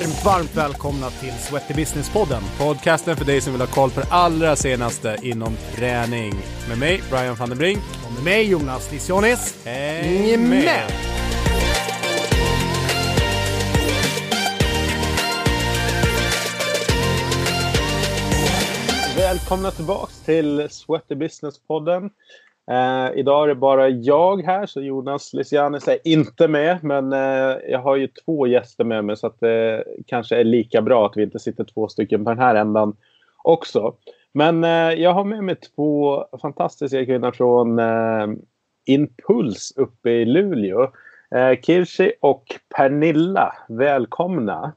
varmt, varmt välkomna till Sweaty Business-podden. Podcasten för dig som vill ha koll på det allra senaste inom träning. Med mig, Brian van den Brink. Och med mig, Jonas Lissionis. Häng med! Välkomna tillbaks till Sweaty Business-podden. Eh, idag är det bara jag här, så Jonas Lysianis är inte med. Men eh, jag har ju två gäster med mig så att det kanske är lika bra att vi inte sitter två stycken på den här ändan också. Men eh, jag har med mig två fantastiska kvinnor från eh, Impuls uppe i Luleå. Eh, Kirsi och Pernilla, välkomna!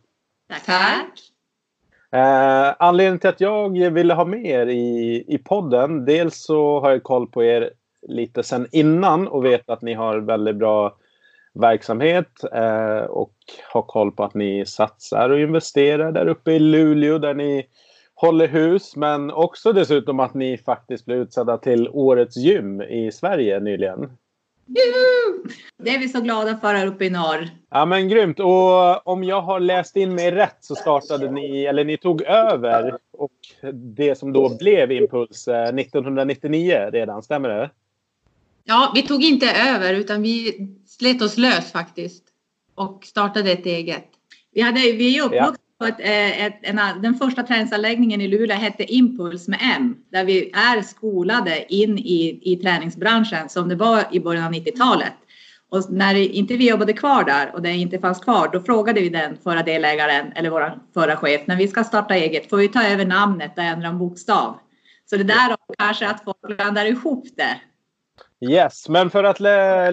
Tack! Eh, anledningen till att jag ville ha med er i, i podden. Dels så har jag koll på er lite sen innan och vet att ni har väldigt bra verksamhet eh, och har koll på att ni satsar och investerar där uppe i Luleå där ni håller hus. Men också dessutom att ni faktiskt blev utsedda till Årets gym i Sverige nyligen. Juhu! Det är vi så glada för här uppe i norr. Ja men grymt. Och om jag har läst in mig rätt så startade ni, eller ni tog över och det som då blev Impuls 1999 eh, redan, stämmer det? Ja, vi tog inte över utan vi slet oss lös faktiskt och startade ett eget. Vi, hade, vi är uppvuxna på ett, eh, ett, en, den första träningsanläggningen i Luleå hette Impuls med M, där vi är skolade in i, i träningsbranschen som det var i början av 90-talet. Och när inte vi jobbade kvar där och det inte fanns kvar, då frågade vi den förra delägaren eller vår förra chef, när vi ska starta eget, får vi ta över namnet och ändra en bokstav? Så det där kanske att folk blandar ihop det. Yes, men för att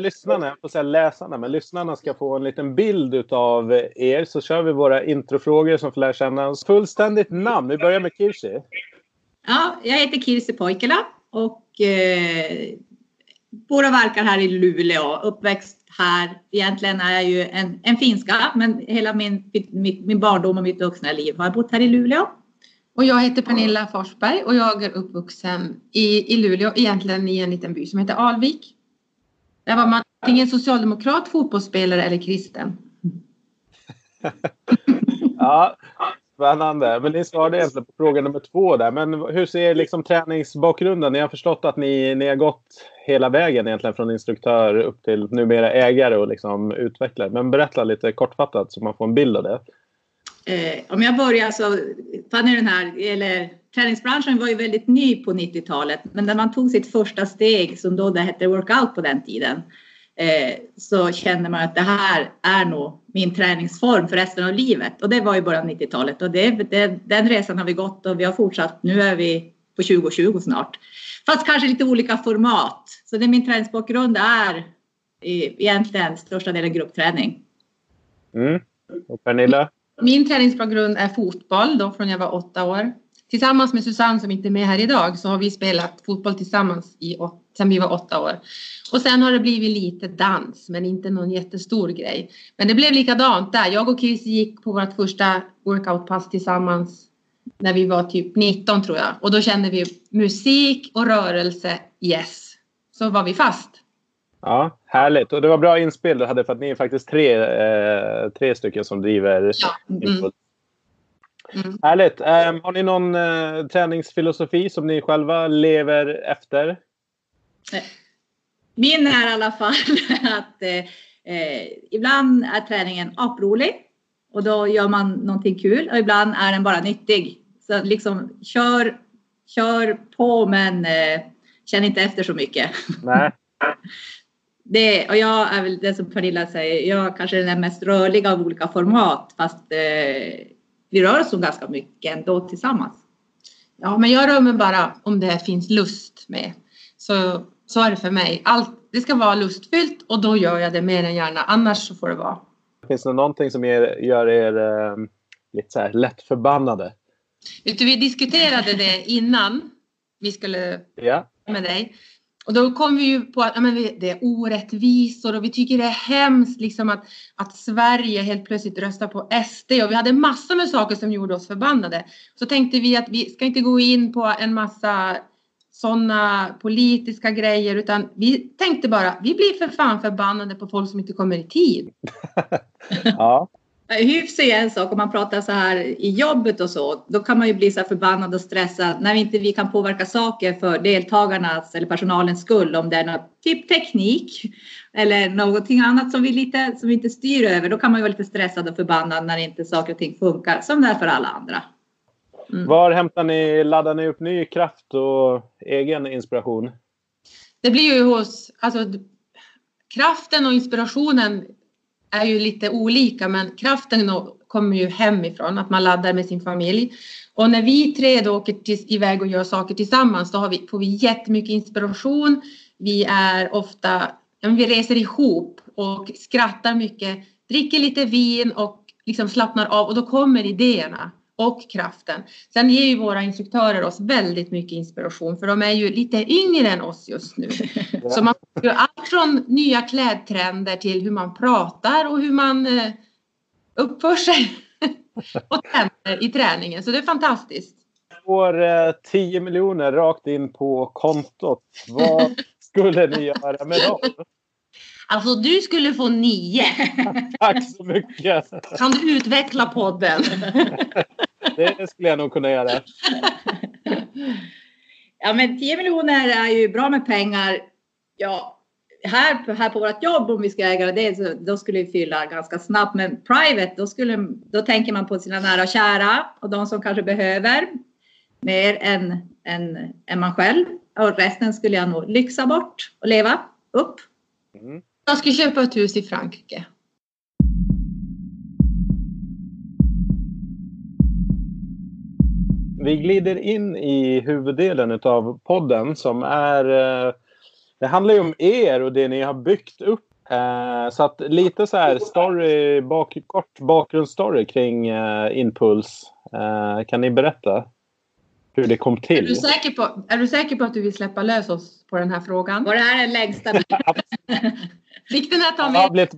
lyssnarna, jag får säga läsarna, men lyssnarna ska få en liten bild av er så kör vi våra introfrågor som får lära känna oss. Fullständigt namn, vi börjar med Kirsi. Ja, jag heter Kirsi Poikela och eh, bor och verkar här i Luleå. Uppväxt här. Egentligen är jag ju en, en finska, men hela min, min, min barndom och mitt vuxna liv har jag bott här i Luleå. Och jag heter Pernilla Forsberg och jag är uppvuxen i, i Luleå, egentligen i en liten by som heter Alvik. Där var man antingen socialdemokrat, fotbollsspelare eller kristen. ja, spännande. Men ni svarade egentligen på fråga nummer två där. Men hur ser liksom träningsbakgrunden? Ni har förstått att ni, ni har gått hela vägen egentligen från instruktör upp till numera ägare och liksom utvecklare. Men berätta lite kortfattat så man får en bild av det. Eh, om jag börjar så fann den här, eller träningsbranschen var ju väldigt ny på 90-talet, men när man tog sitt första steg som då det hette workout på den tiden, eh, så kände man att det här är nog min träningsform för resten av livet. Och det var i början av 90-talet och det, det, den resan har vi gått och vi har fortsatt. Nu är vi på 2020 snart. Fast kanske lite olika format. Så det min träningsbakgrund är egentligen största delen gruppträning. Mm. Och Pernilla? Min träningsbakgrund är fotboll då från jag var åtta år. Tillsammans med Susanne som inte är med här idag så har vi spelat fotboll tillsammans i, sedan vi var åtta år. Och sen har det blivit lite dans men inte någon jättestor grej. Men det blev likadant där. Jag och Chris gick på vårt första workoutpass tillsammans när vi var typ 19 tror jag. Och då kände vi musik och rörelse, yes. Så var vi fast. Ja, härligt. Och det var bra inspel du hade för att ni är faktiskt tre, eh, tre stycken som driver ja. Mm. Mm. Härligt. Um, har ni någon uh, träningsfilosofi som ni själva lever efter? Eh, min är i alla fall att eh, eh, ibland är träningen aprolig och då gör man någonting kul och ibland är den bara nyttig. Så liksom kör, kör på men eh, känn inte efter så mycket. Nej. det, och jag är väl det som Pernilla säger, jag kanske är den mest rörliga av olika format fast eh, vi rör oss ganska mycket ändå tillsammans. Ja, men jag rör mig bara om det finns lust med. Så, så är det för mig. Allt, det ska vara lustfyllt och då gör jag det mer än gärna. Annars så får det vara. Finns det någonting som er, gör er eh, lite så här lätt förbannade? Vet du, vi diskuterade det innan vi skulle ja. med dig. Och då kom vi ju på att ja, men det är orättvisor och vi tycker det är hemskt liksom att, att Sverige helt plötsligt röstar på SD och vi hade massor med saker som gjorde oss förbannade. Så tänkte vi att vi ska inte gå in på en massa sådana politiska grejer utan vi tänkte bara vi blir för fan förbannade på folk som inte kommer i tid. ja. Hyfs är en sak om man pratar så här i jobbet och så. Då kan man ju bli så här förbannad och stressad när inte vi kan påverka saker för deltagarnas eller personalens skull. Om det är någon typ teknik eller någonting annat som vi, lite, som vi inte styr över. Då kan man ju vara lite stressad och förbannad när inte saker och ting funkar som det är för alla andra. Mm. Var hämtar ni, laddar ni upp ny kraft och egen inspiration? Det blir ju hos, alltså kraften och inspirationen är ju lite olika men kraften kommer ju hemifrån, att man laddar med sin familj. Och när vi tre då åker till, iväg och gör saker tillsammans då har vi, får vi jättemycket inspiration. Vi är ofta, ja, vi reser ihop och skrattar mycket, dricker lite vin och liksom slappnar av och då kommer idéerna och kraften. Sen ger ju våra instruktörer oss väldigt mycket inspiration för de är ju lite yngre än oss just nu. Så man får allt från nya klädtrender till hur man pratar och hur man eh, uppför sig och tänder i träningen. Så det är fantastiskt. Får eh, 10 miljoner rakt in på kontot. Vad skulle ni göra med dem? Alltså du skulle få nio. Tack så mycket. Kan du utveckla podden? Det skulle jag nog kunna göra. Ja men 10 miljoner är ju bra med pengar. Ja, här, här på vårt jobb om vi ska äga det så då skulle vi fylla ganska snabbt. Men private då, skulle, då tänker man på sina nära och kära och de som kanske behöver mer än, än, än man själv. Och resten skulle jag nog lyxa bort och leva upp. Mm. Jag ska köpa ett hus i Frankrike. Vi glider in i huvuddelen av podden som är... Eh, det handlar ju om er och det ni har byggt upp. Eh, så att lite så här story, bak, kort bakgrundsstory kring eh, Impuls. Kan ni berätta hur det kom till? Är du, säker på, är du säker på att du vill släppa lös oss på den här frågan? Var det här den längsta? Fick den här ta med?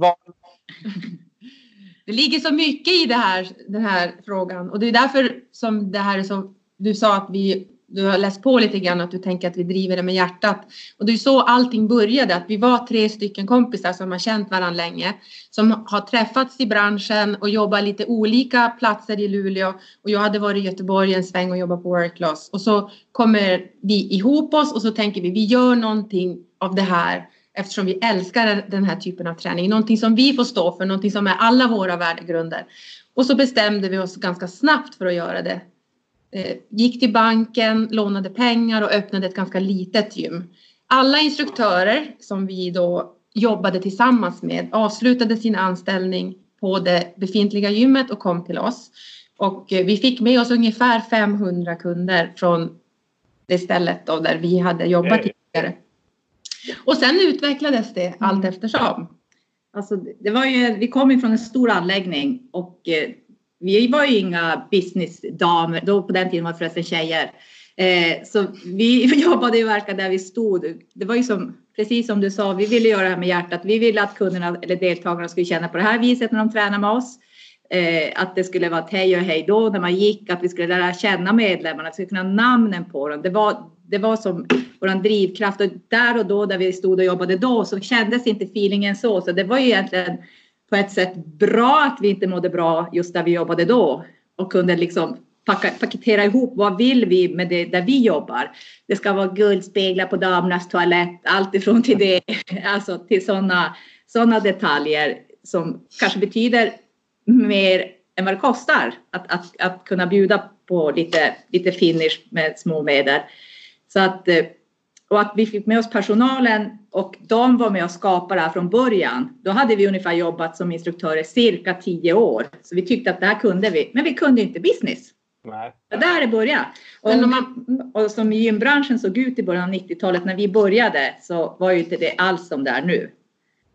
Det ligger så mycket i det här, den här frågan och det är därför som det här är så. Du sa att vi, du har läst på lite grann att du tänker att vi driver det med hjärtat och det är så allting började. Att vi var tre stycken kompisar som har känt varandra länge som har träffats i branschen och jobbat lite olika platser i Luleå och jag hade varit i Göteborg en sväng och jobbat på Workloss och så kommer vi ihop oss och så tänker vi vi gör någonting av det här eftersom vi älskar den här typen av träning. Någonting som vi får stå för, någonting som är alla våra värdegrunder. Och så bestämde vi oss ganska snabbt för att göra det. Eh, gick till banken, lånade pengar och öppnade ett ganska litet gym. Alla instruktörer som vi då jobbade tillsammans med avslutade sin anställning på det befintliga gymmet och kom till oss. Och eh, vi fick med oss ungefär 500 kunder från det stället då där vi hade jobbat tidigare. Och sen utvecklades det allt mm. eftersom. Alltså, det var ju, vi kom ju från en stor anläggning och eh, vi var ju inga businessdamer, då på den tiden var det förresten tjejer. Eh, så vi jobbade ju verkligen där vi stod. Det var ju som, precis som du sa, vi ville göra det här med hjärtat. Vi ville att kunderna eller deltagarna skulle känna på det här viset när de tränar med oss. Eh, att det skulle vara ett hej och hej då när man gick, att vi skulle lära känna medlemmarna, att vi skulle kunna namnen på dem. Det var, det var som vår drivkraft och där och då där vi stod och jobbade då så kändes inte feelingen så. Så det var ju egentligen på ett sätt bra att vi inte mådde bra just där vi jobbade då och kunde liksom paketera ihop vad vill vi med det där vi jobbar. Det ska vara guldspeglar på damernas toalett, allt ifrån till det, alltså till sådana såna detaljer som kanske betyder mer än vad det kostar att, att, att kunna bjuda på lite, lite finish med små medel. Så att, eh, och att vi fick med oss personalen och de var med och skapade det här från början. Då hade vi ungefär jobbat som instruktörer cirka tio år. Så vi tyckte att det här kunde vi, men vi kunde inte business. Nej. Det där är början. Och, man, och som gymbranschen såg ut i början av 90-talet när vi började så var ju inte det alls som det är nu.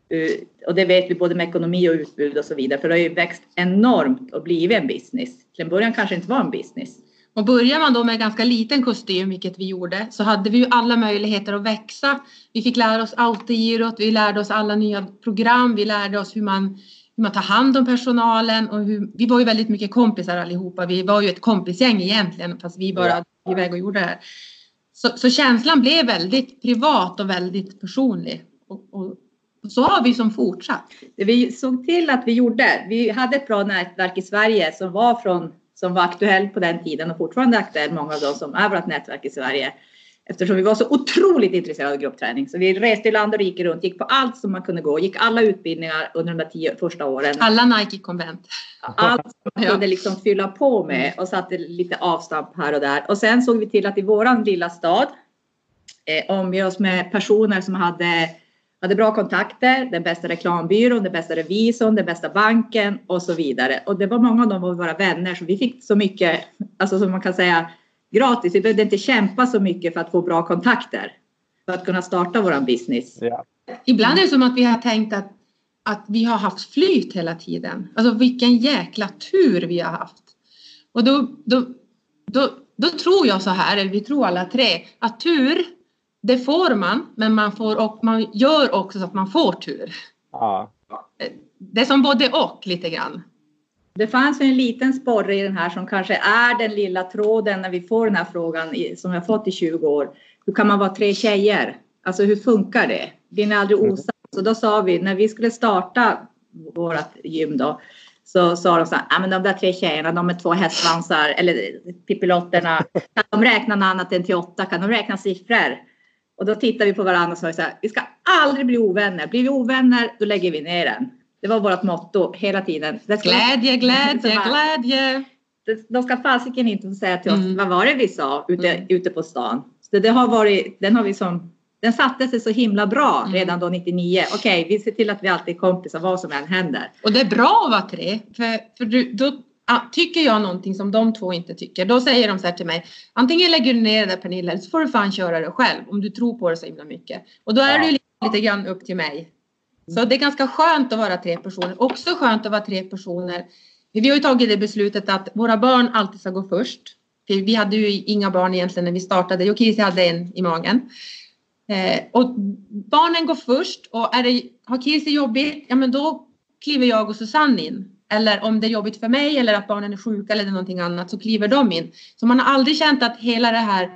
Eh, och det vet vi både med ekonomi och utbud och så vidare. För det har ju växt enormt och blivit en business. Till en början kanske inte var en business. Och börjar man då med ganska liten kostym, vilket vi gjorde, så hade vi ju alla möjligheter att växa. Vi fick lära oss autogirot, vi lärde oss alla nya program, vi lärde oss hur man, hur man tar hand om personalen och hur, vi var ju väldigt mycket kompisar allihopa. Vi var ju ett kompisgäng egentligen, fast vi bara ja. iväg och gjorde det här. Så, så, känslan blev väldigt privat och väldigt personlig. Och, och så har vi som fortsatt. Det vi såg till att vi gjorde, vi hade ett bra nätverk i Sverige som var från som var aktuell på den tiden och fortfarande aktuell, många av dem som är vårt nätverk i Sverige. Eftersom vi var så otroligt intresserade av gruppträning. Så vi reste i land och rike runt, gick på allt som man kunde gå, gick alla utbildningar under de tio första åren. Alla Nike-konvent. Allt som man kunde liksom fylla på med och satte lite avstamp här och där. Och sen såg vi till att i våran lilla stad eh, omge oss med personer som hade hade bra kontakter, den bästa reklambyrån, den bästa revisorn, den bästa banken och så vidare. Och det var många av dem av våra vänner så vi fick så mycket, alltså som man kan säga gratis. Vi behövde inte kämpa så mycket för att få bra kontakter för att kunna starta våran business. Ja. Ibland är det som att vi har tänkt att, att vi har haft flyt hela tiden. Alltså vilken jäkla tur vi har haft. Och då, då, då, då tror jag så här, eller vi tror alla tre, att tur det får man, men man, får, och man gör också så att man får tur. Ja. Det är som både och lite grann. Det fanns en liten sporre i den här som kanske är den lilla tråden när vi får den här frågan som jag fått i 20 år. Hur kan man vara tre tjejer? Alltså hur funkar det? Blir ni aldrig osams? Så då sa vi när vi skulle starta vårt gym då så sa de så här, ah, men de där tre tjejerna, de är två hästsvansar eller pippilotterna. Kan de räkna något annat än till åtta? Kan de räkna siffror? Och då tittade vi på varandra och sa så här, vi ska aldrig bli ovänner. Blir vi ovänner, då lägger vi ner den. Det var vårt motto hela tiden. Det ska glädje, glädje, glädje. De ska fasiken inte få säga till oss, mm. vad var det vi sa ute, mm. ute på stan? Så det har varit, den har vi som, den satte sig så himla bra mm. redan då 99. Okej, okay, vi ser till att vi alltid är kompisar vad som än händer. Och det är bra att vara tre, för, för du, då tycker jag någonting som de två inte tycker, då säger de så här till mig. Antingen lägger du ner det där Pernilla eller så får du fan köra det själv om du tror på det så himla mycket. Och då är det ju lite, lite grann upp till mig. Så det är ganska skönt att vara tre personer. Också skönt att vara tre personer. Vi har ju tagit det beslutet att våra barn alltid ska gå först. För vi hade ju inga barn egentligen när vi startade. Och Kirsi hade en i magen. Eh, och barnen går först och är det, har Kirsi jobbigt, ja men då kliver jag och Susanne in. Eller om det är jobbigt för mig eller att barnen är sjuka eller någonting annat så kliver de in. Så man har aldrig känt att hela det här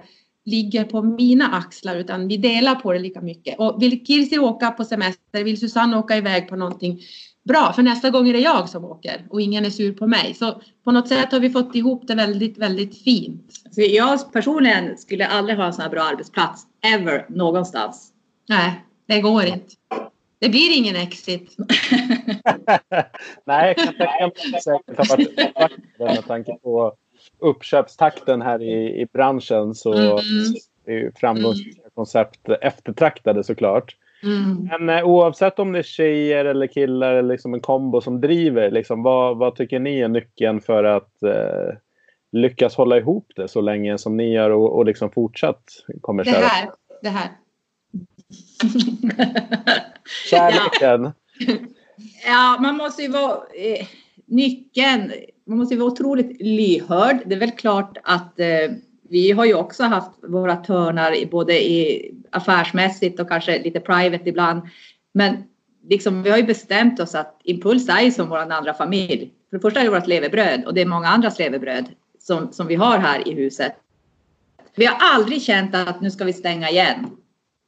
ligger på mina axlar utan vi delar på det lika mycket. Och vill Kirsi åka på semester, vill Susanne åka iväg på någonting bra för nästa gång är det jag som åker och ingen är sur på mig. Så på något sätt har vi fått ihop det väldigt, väldigt fint. Så jag personligen skulle aldrig ha en sån här bra arbetsplats ever någonstans. Nej, det går inte. Det blir ingen exit. Nej, jag kan tänka mig säkert har varit med tanke på uppköpstakten här i, i branschen så mm. är framgångsrika mm. koncept eftertraktade såklart. Mm. Men eh, oavsett om det är tjejer eller killar eller liksom en kombo som driver, liksom, vad, vad tycker ni är nyckeln för att eh, lyckas hålla ihop det så länge som ni gör och, och liksom fortsatt kommer köra? Det här. Det här. Kärleken. Ja ja, man måste ju vara eh, nyckeln. Man måste ju vara otroligt lyhörd. Det är väl klart att eh, vi har ju också haft våra törnar både i affärsmässigt och kanske lite private ibland. Men liksom, vi har ju bestämt oss att Impuls är ju som vår andra familj. För det första är det vårt levebröd och det är många andras levebröd som, som vi har här i huset. Vi har aldrig känt att nu ska vi stänga igen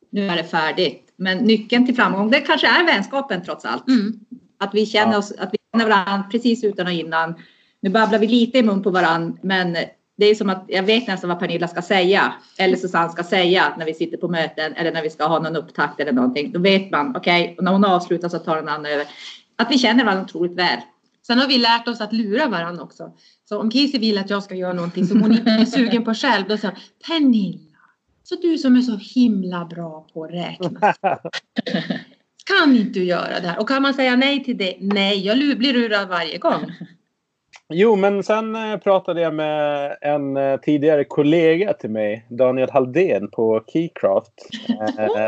nu är det färdigt. Men nyckeln till framgång, det kanske är vänskapen trots allt. Mm. Att vi känner oss, att vi känner varandra precis utan och innan. Nu babblar vi lite i mun på varandra, men det är som att jag vet nästan vad Pernilla ska säga eller Susanne ska säga när vi sitter på möten eller när vi ska ha någon upptakt eller någonting. Då vet man, okej, okay, när hon avslutar så tar den andra över. Att vi känner varandra otroligt väl. Sen har vi lärt oss att lura varandra också. Så om Kisi vill att jag ska göra någonting som hon inte är sugen på själv, då säger hon Pernilla, så du som är så himla bra på att räkna. kan inte du göra det här? Och kan man säga nej till det? Nej, jag blir lurad varje gång. Jo, men sen eh, pratade jag med en eh, tidigare kollega till mig, Daniel Halldén på Keycraft. Eh,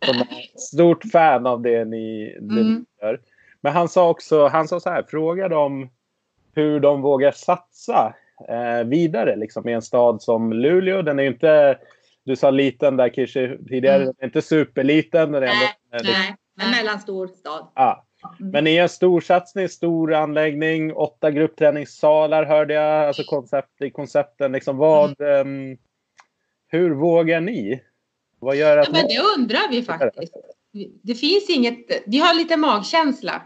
som är stort fan av det ni, det mm. ni gör. Men han sa också, han sa så här, fråga dem hur de vågar satsa eh, vidare liksom, i en stad som Luleå. Den är ju inte du sa liten där kanske tidigare. Mm. Inte superliten. Nej, ändå, nej, en mellanstor stad. Ja. Mm. Men i en stor satsning, stor anläggning, åtta gruppträningssalar hörde jag. Alltså koncept, i koncepten. Liksom vad, mm. um, hur vågar ni? Vad gör att ja, men det undrar vi faktiskt. det finns inget, vi har lite magkänsla.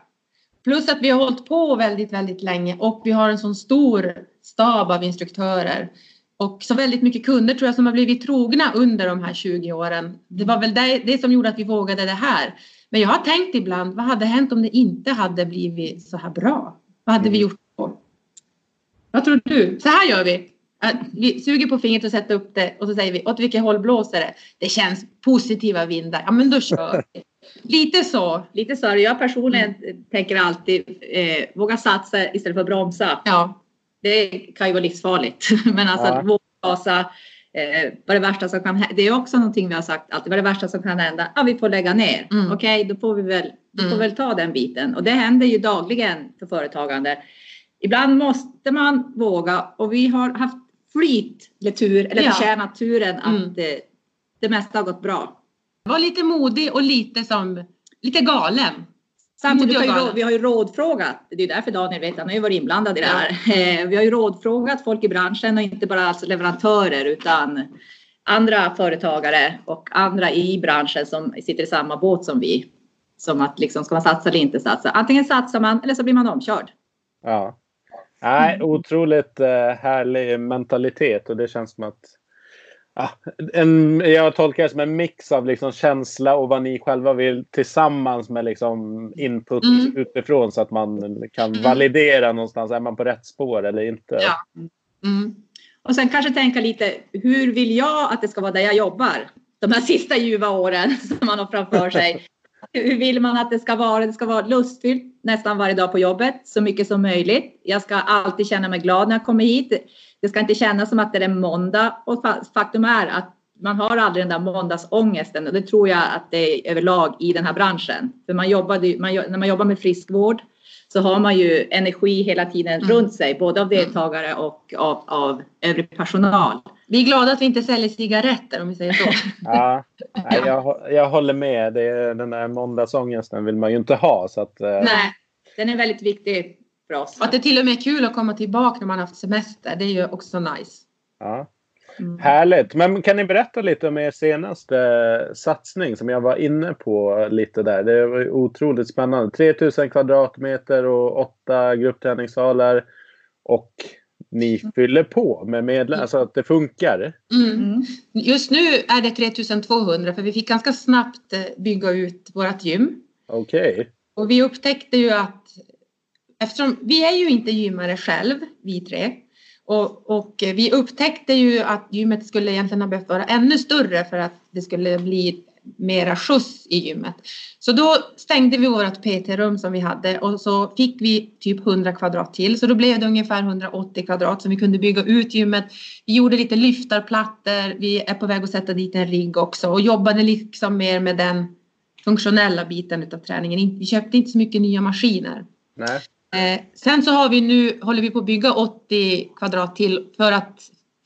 Plus att vi har hållit på väldigt, väldigt länge och vi har en sån stor stab av instruktörer. Och så väldigt mycket kunder tror jag som har blivit trogna under de här 20 åren. Det var väl det, det som gjorde att vi vågade det här. Men jag har tänkt ibland, vad hade hänt om det inte hade blivit så här bra? Vad hade vi gjort då? Vad tror du? Så här gör vi. Vi suger på fingret och sätter upp det och så säger vi åt vilket håll blåser det? Det känns positiva vindar. Ja men då kör vi. Lite så. Lite så. Jag personligen mm. tänker alltid eh, våga satsa istället för att bromsa. Ja. Det kan ju vara livsfarligt. Men alltså ja. att våga gasa. Eh, vad det värsta som kan hända. Det är också någonting vi har sagt alltid. Vad det värsta som kan hända? Ja, vi får lägga ner. Mm. Okej, okay, då får vi väl, då får mm. väl ta den biten. Och det händer ju dagligen för företagande. Ibland måste man våga och vi har haft flyt eller tur eller ja. förtjänat turen att mm. det, det mesta har gått bra. Var lite modig och lite som lite galen. Samtidigt har vi har ju rådfrågat, det är därför Daniel vet, han har ju varit inblandad i det här. Ja. Vi har ju rådfrågat folk i branschen och inte bara alltså leverantörer utan andra företagare och andra i branschen som sitter i samma båt som vi. Som att liksom, ska man satsa eller inte satsa? Antingen satsar man eller så blir man omkörd. Ja. Nej, otroligt eh, härlig mentalitet och det känns som att Ja, en, jag tolkar det som en mix av liksom känsla och vad ni själva vill tillsammans med liksom input mm. utifrån så att man kan mm. validera någonstans. Är man på rätt spår eller inte? Ja. Mm. Och sen kanske tänka lite, hur vill jag att det ska vara där jag jobbar? De här sista ljuva åren som man har framför sig. hur vill man att det ska vara? Det ska vara lustfyllt nästan varje dag på jobbet, så mycket som möjligt. Jag ska alltid känna mig glad när jag kommer hit. Det ska inte kännas som att det är måndag och faktum är att man har aldrig den där måndagsångesten och det tror jag att det är överlag i den här branschen. För man jobbade, man, när man jobbar med friskvård så har man ju energi hela tiden mm. runt sig, både av deltagare och av, av övrig personal. Vi är glada att vi inte säljer cigaretter om vi säger så. ja, jag, jag håller med. Det, den där måndagsångesten vill man ju inte ha. Så att, eh, Nej, den är väldigt viktig för oss. Och att det till och med är kul att komma tillbaka när man haft semester. Det är ju också nice. Ja. Mm. Härligt! Men kan ni berätta lite om er senaste satsning som jag var inne på lite där. Det var otroligt spännande. 3000 kvadratmeter och åtta gruppträningssalar. Och ni fyller på med medlemmar, alltså att det funkar. Mm. Just nu är det 3200 för vi fick ganska snabbt eh, bygga ut vårt gym. Okej. Okay. Och vi upptäckte ju att eftersom vi är ju inte gymmare själv, vi tre. Och, och, vi upptäckte ju att gymmet skulle egentligen ha behövt vara ännu större för att det skulle bli mera skjuts i gymmet. Så då stängde vi vårt PT-rum som vi hade och så fick vi typ 100 kvadrat till. Så då blev det ungefär 180 kvadrat som vi kunde bygga ut gymmet. Vi gjorde lite lyftarplattor. Vi är på väg att sätta dit en rigg också och jobbade liksom mer med den funktionella biten av träningen. Vi köpte inte så mycket nya maskiner. Nej. Eh, sen så har vi nu, håller vi på att bygga 80 kvadrat till för att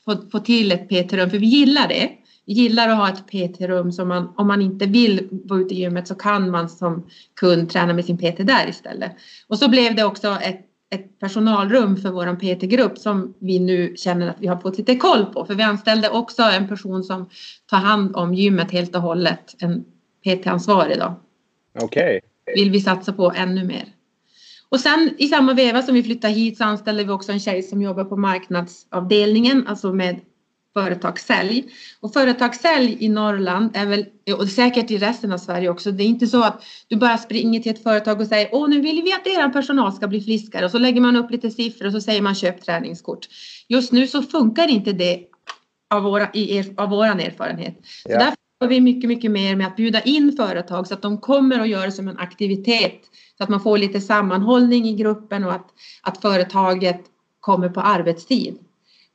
få, få till ett PT-rum, för vi gillar det. Vi gillar att ha ett PT-rum som man, om man inte vill vara ute i gymmet så kan man som kund träna med sin PT där istället. Och så blev det också ett, ett personalrum för vår PT-grupp som vi nu känner att vi har fått lite koll på. För vi anställde också en person som tar hand om gymmet helt och hållet, en PT-ansvarig då. Okej. Okay. Vill vi satsa på ännu mer. Och sen i samma veva som vi flyttade hit så anställde vi också en tjej som jobbar på marknadsavdelningen, alltså med företagssälj. Och företagssälj i Norrland är väl, och säkert i resten av Sverige också, det är inte så att du bara springer till ett företag och säger åh nu vill vi att er personal ska bli friskare och så lägger man upp lite siffror och så säger man köp träningskort. Just nu så funkar inte det av, våra, i er, av våran erfarenhet. Så därför vi mycket, mycket mer med att bjuda in företag så att de kommer och gör det som en aktivitet så att man får lite sammanhållning i gruppen och att, att företaget kommer på arbetstid.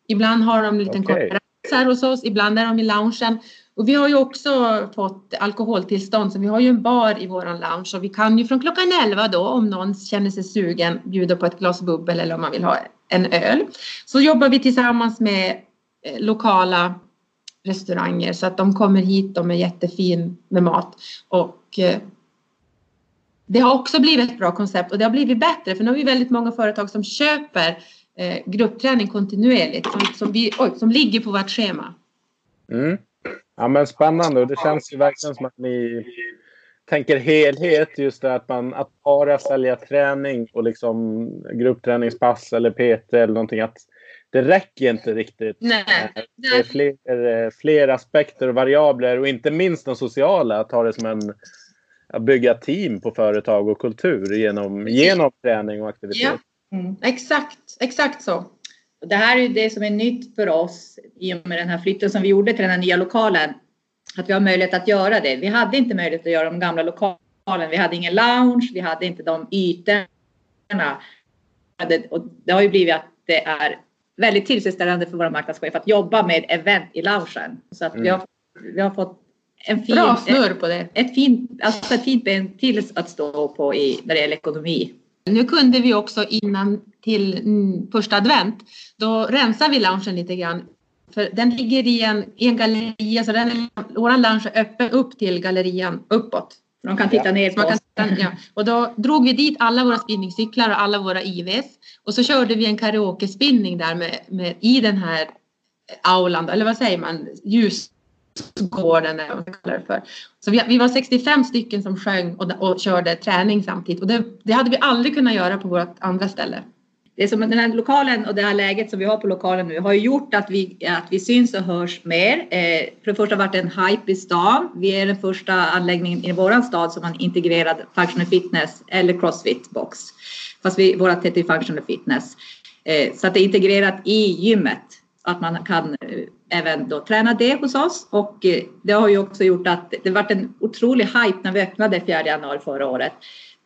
Ibland har de en liten okay. konferens här hos oss, ibland är de i loungen. Och vi har ju också fått alkoholtillstånd så vi har ju en bar i våran lounge och vi kan ju från klockan 11 då om någon känner sig sugen bjuda på ett glas bubbel eller om man vill ha en öl. Så jobbar vi tillsammans med eh, lokala restauranger så att de kommer hit, de är jättefin med mat och eh, det har också blivit ett bra koncept och det har blivit bättre för nu har vi väldigt många företag som köper eh, gruppträning kontinuerligt som, som, vi, oj, som ligger på vårt schema. Mm. Ja, men spännande och det känns ju verkligen som att ni tänker helhet, just det att man att bara sälja träning och liksom gruppträningspass eller PT eller någonting. Att det räcker inte riktigt. Nej. Det är fler, fler aspekter och variabler och inte minst de sociala. Att ha det som en att bygga team på företag och kultur genom, genom träning och aktivitet. Ja, mm. exakt, exakt så. Det här är det som är nytt för oss i och med den här flytten som vi gjorde till den här nya lokalen. Att vi har möjlighet att göra det. Vi hade inte möjlighet att göra de gamla lokalen. Vi hade ingen lounge, vi hade inte de ytorna. Och det har ju blivit att det är väldigt tillfredsställande för våra marknadschef att jobba med event i loungen. Så att mm. vi, har, vi har fått en fin, Bra snurr på det. Ett fint, alltså ett fint ben till att stå på i, när det gäller ekonomi. Nu kunde vi också innan till första advent, då rensar vi loungen lite grann. För den ligger i en, i en galleria, så den, vår lounge är öppen upp till gallerian uppåt. De kan titta ja. ner på oss. Ja. Och då drog vi dit alla våra spinningcyklar och alla våra IVs. Och så körde vi en karaoke-spinning där med, med, i den här aulan, eller vad säger man, ljus gården eller vad man kallar det för. Så vi, vi var 65 stycken som sjöng och, och körde träning samtidigt och det, det, hade vi aldrig kunnat göra på vårt andra ställe. Det är som den här lokalen och det här läget som vi har på lokalen nu har gjort att vi, att vi syns och hörs mer. Eh, för det första har det varit en hype i stan. Vi är den första anläggningen i vår stad som har en integrerad functional fitness eller crossfit box. Fast vi, vårat heter functional fitness. Eh, så att det är integrerat i gymmet. Att man kan eh, även då träna det hos oss och eh, det har ju också gjort att det varit en otrolig hype när vi öppnade 4 januari förra året.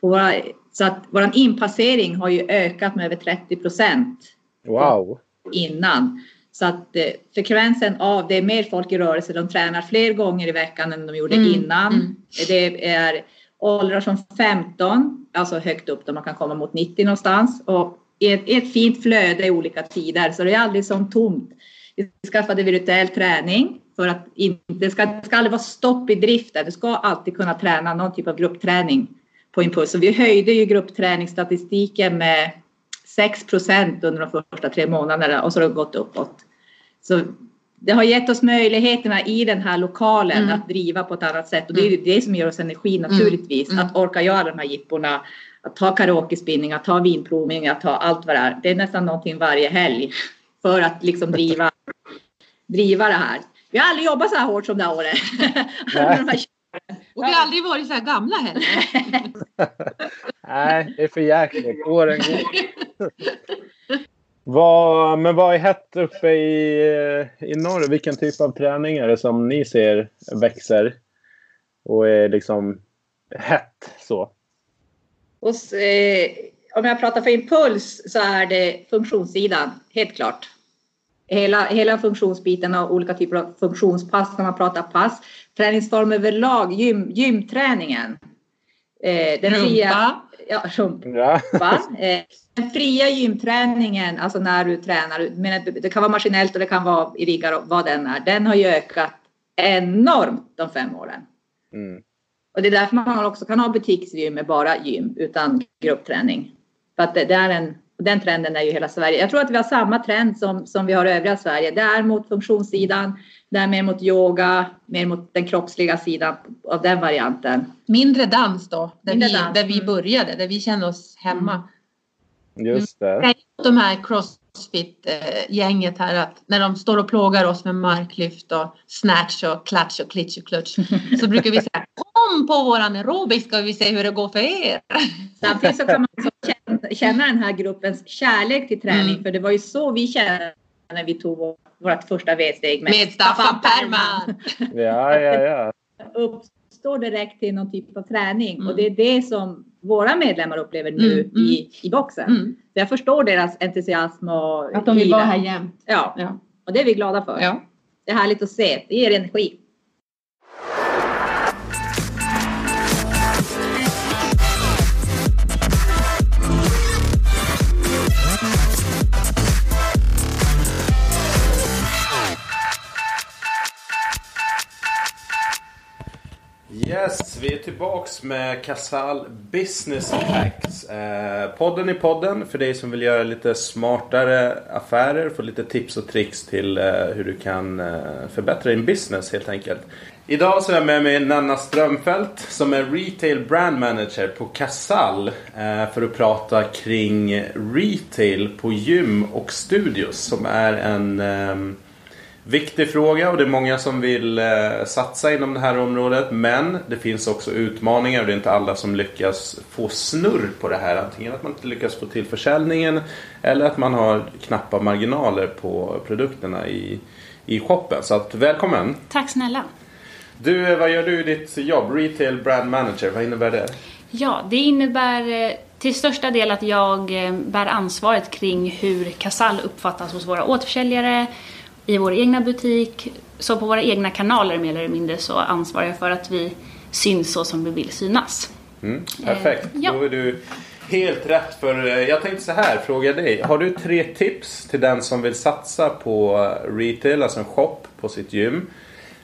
På våra, så att vår inpassering har ju ökat med över 30 procent. Wow! Innan. Så att eh, frekvensen av, det är mer folk i rörelse, de tränar fler gånger i veckan än de gjorde mm. innan. Mm. Det är åldrar som 15, alltså högt upp där man kan komma mot 90 någonstans och i ett, ett fint flöde i olika tider så det är aldrig som tomt. Vi skaffade virtuell träning för att inte, det ska, det ska aldrig vara stopp i driften. Du ska alltid kunna träna någon typ av gruppträning på impuls. Och vi höjde ju gruppträningsstatistiken med 6 procent under de första tre månaderna och så har det gått uppåt. Så det har gett oss möjligheterna i den här lokalen mm. att driva på ett annat sätt och det är det som ger oss energi mm. naturligtvis. Mm. Att orka göra de här jipporna, att ta karaokespinning, att ta vinprovning, att ta allt vad det är. Det är nästan någonting varje helg för att liksom driva, driva det här. Vi har aldrig jobbat så här hårt som det här året. Och vi har aldrig varit så här gamla heller. Nej, det är för jäkligt. Åren går. vad, men vad är hett uppe i, i norr? Vilken typ av träning är det som ni ser växer och är liksom hett så? Hos, eh, om jag pratar för impuls så är det funktionssidan, helt klart. Hela, hela funktionsbiten och olika typer av funktionspass när man pratar pass. Träningsform överlag, gym, gymträningen. Eh, den fria, ja, rumpan. Eh, den fria gymträningen, alltså när du tränar, men det kan vara maskinellt och det kan vara i riggar och vad den är. Den har ju ökat enormt de fem åren. Mm. Och det är därför man också kan ha butiksgym med bara gym utan gruppträning. För att det, det är en, den trenden är ju hela Sverige. Jag tror att vi har samma trend som, som vi har i övriga Sverige. Det är mot funktionssidan, det är mer mot yoga, mer mot den kroppsliga sidan av den varianten. Mindre dans då, där, Mindre vi, dans. där vi mm. började, där vi känner oss hemma. Just det. De här cross Crossfit-gänget här att när de står och plågar oss med marklyft och snatch och klatsch och klitsch och klutsch så brukar vi säga kom på våran aerobic ska vi se hur det går för er. Samtidigt så kan man känna den här gruppens kärlek till träning mm. för det var ju så vi kände när vi tog vårt första V-steg med, med Staffan Perman. ja, ja, ja. Uppstår direkt till någon typ av träning mm. och det är det som våra medlemmar upplever nu mm, mm. i, i boxen. Mm. jag förstår deras entusiasm och Att de vill vara här jämt. Ja. ja. och det är vi glada för. Ja. Det är härligt att se. Det ger energi. Yes, vi är tillbaks med Casal Business Hacks. Eh, podden i podden för dig som vill göra lite smartare affärer. Få lite tips och tricks till eh, hur du kan eh, förbättra din business helt enkelt. Idag så är jag med mig Nanna Strömfelt som är Retail Brand Manager på Casall eh, för att prata kring retail på gym och studios som är en eh, viktig fråga och det är många som vill eh, satsa inom det här området men det finns också utmaningar och det är inte alla som lyckas få snurr på det här. Antingen att man inte lyckas få till försäljningen eller att man har knappa marginaler på produkterna i, i shoppen. Så att, välkommen! Tack snälla! Du, vad gör du i ditt jobb? Retail Brand Manager, vad innebär det? Ja, det innebär eh, till största del att jag eh, bär ansvaret kring hur Casall uppfattas hos våra återförsäljare, i vår egna butik, så på våra egna kanaler mer eller mindre så ansvarar jag för att vi syns så som vi vill synas. Mm, perfekt, eh, ja. då är du helt rätt för jag tänkte så här fråga dig. Har du tre tips till den som vill satsa på retail, alltså en shop på sitt gym?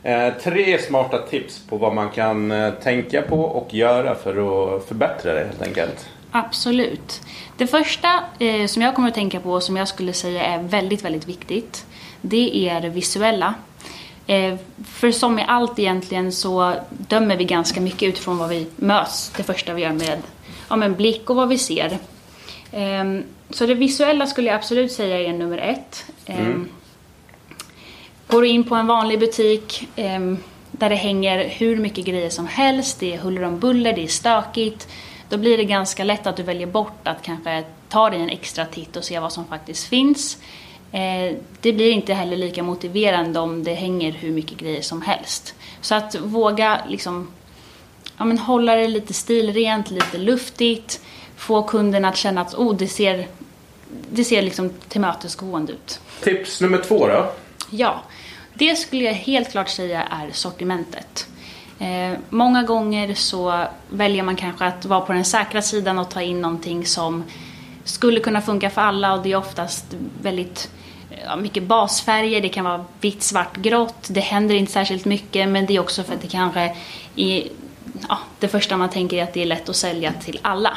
Eh, tre smarta tips på vad man kan eh, tänka på och göra för att förbättra det helt enkelt. Absolut. Det första eh, som jag kommer att tänka på som jag skulle säga är väldigt, väldigt viktigt. Det är det visuella. Eh, för som med allt egentligen så dömer vi ganska mycket utifrån vad vi möts det första vi gör med ja, men blick och vad vi ser. Eh, så det visuella skulle jag absolut säga är nummer ett. Ehm, mm. Går du in på en vanlig butik eh, där det hänger hur mycket grejer som helst, det är huller om buller, det är stökigt. Då blir det ganska lätt att du väljer bort att kanske ta dig en extra titt och se vad som faktiskt finns. Eh, det blir inte heller lika motiverande om det hänger hur mycket grejer som helst. Så att våga liksom, ja, men hålla det lite stilrent, lite luftigt. Få kunden att känna att oh, det ser, det ser liksom tillmötesgående ut. Tips nummer två då? Ja, det skulle jag helt klart säga är sortimentet. Eh, många gånger så väljer man kanske att vara på den säkra sidan och ta in någonting som skulle kunna funka för alla och det är oftast väldigt ja, mycket basfärger, det kan vara vitt, svart, grått. Det händer inte särskilt mycket men det är också för att det kanske är, ja, det första man tänker är att det är lätt att sälja till alla.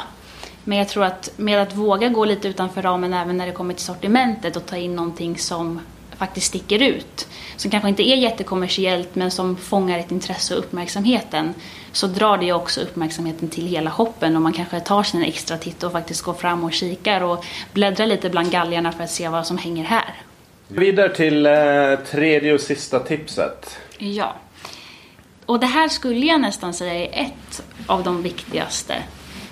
Men jag tror att med att våga gå lite utanför ramen även när det kommer till sortimentet och ta in någonting som faktiskt sticker ut. Som kanske inte är jättekommersiellt men som fångar ett intresse och uppmärksamheten. Så drar det också uppmärksamheten till hela shoppen och man kanske tar sig en extra titt och faktiskt går fram och kikar och bläddrar lite bland galgarna för att se vad som hänger här. Vidare till eh, tredje och sista tipset. Ja. Och det här skulle jag nästan säga är ett av de viktigaste.